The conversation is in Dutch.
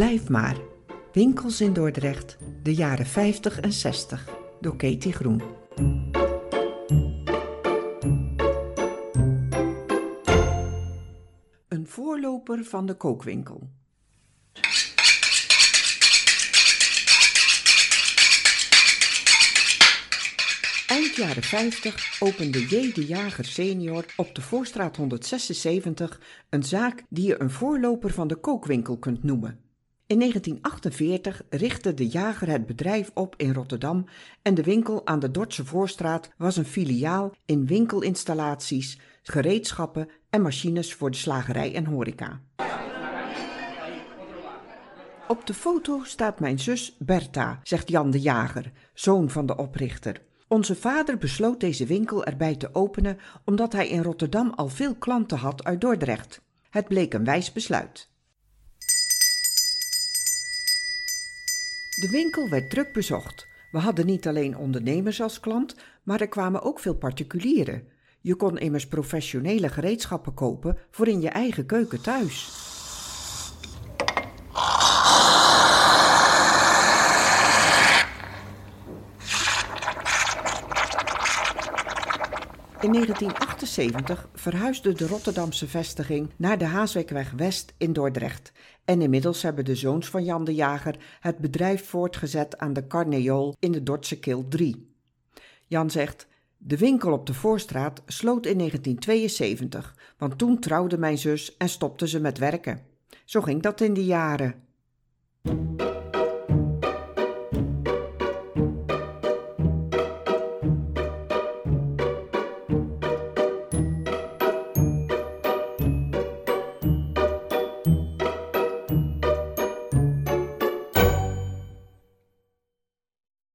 Blijf maar. Winkels in Dordrecht, de jaren 50 en 60, door Katie Groen. Een voorloper van de kookwinkel. Eind jaren 50 opende J. de Jager senior op de Voorstraat 176 een zaak die je een voorloper van de kookwinkel kunt noemen. In 1948 richtte de jager het bedrijf op in Rotterdam en de winkel aan de Dordtse Voorstraat was een filiaal in winkelinstallaties, gereedschappen en machines voor de slagerij en horeca. Op de foto staat mijn zus Bertha, zegt Jan de Jager, zoon van de oprichter. Onze vader besloot deze winkel erbij te openen omdat hij in Rotterdam al veel klanten had uit Dordrecht. Het bleek een wijs besluit. De winkel werd druk bezocht. We hadden niet alleen ondernemers als klant, maar er kwamen ook veel particulieren. Je kon immers professionele gereedschappen kopen voor in je eigen keuken thuis. In 1978 verhuisde de Rotterdamse vestiging naar de Haaswekweg West in Dordrecht. En inmiddels hebben de zoons van Jan de Jager het bedrijf voortgezet aan de Carneol in de Dordtse Kil 3. Jan zegt: De winkel op de Voorstraat sloot in 1972, want toen trouwde mijn zus en stopte ze met werken. Zo ging dat in die jaren.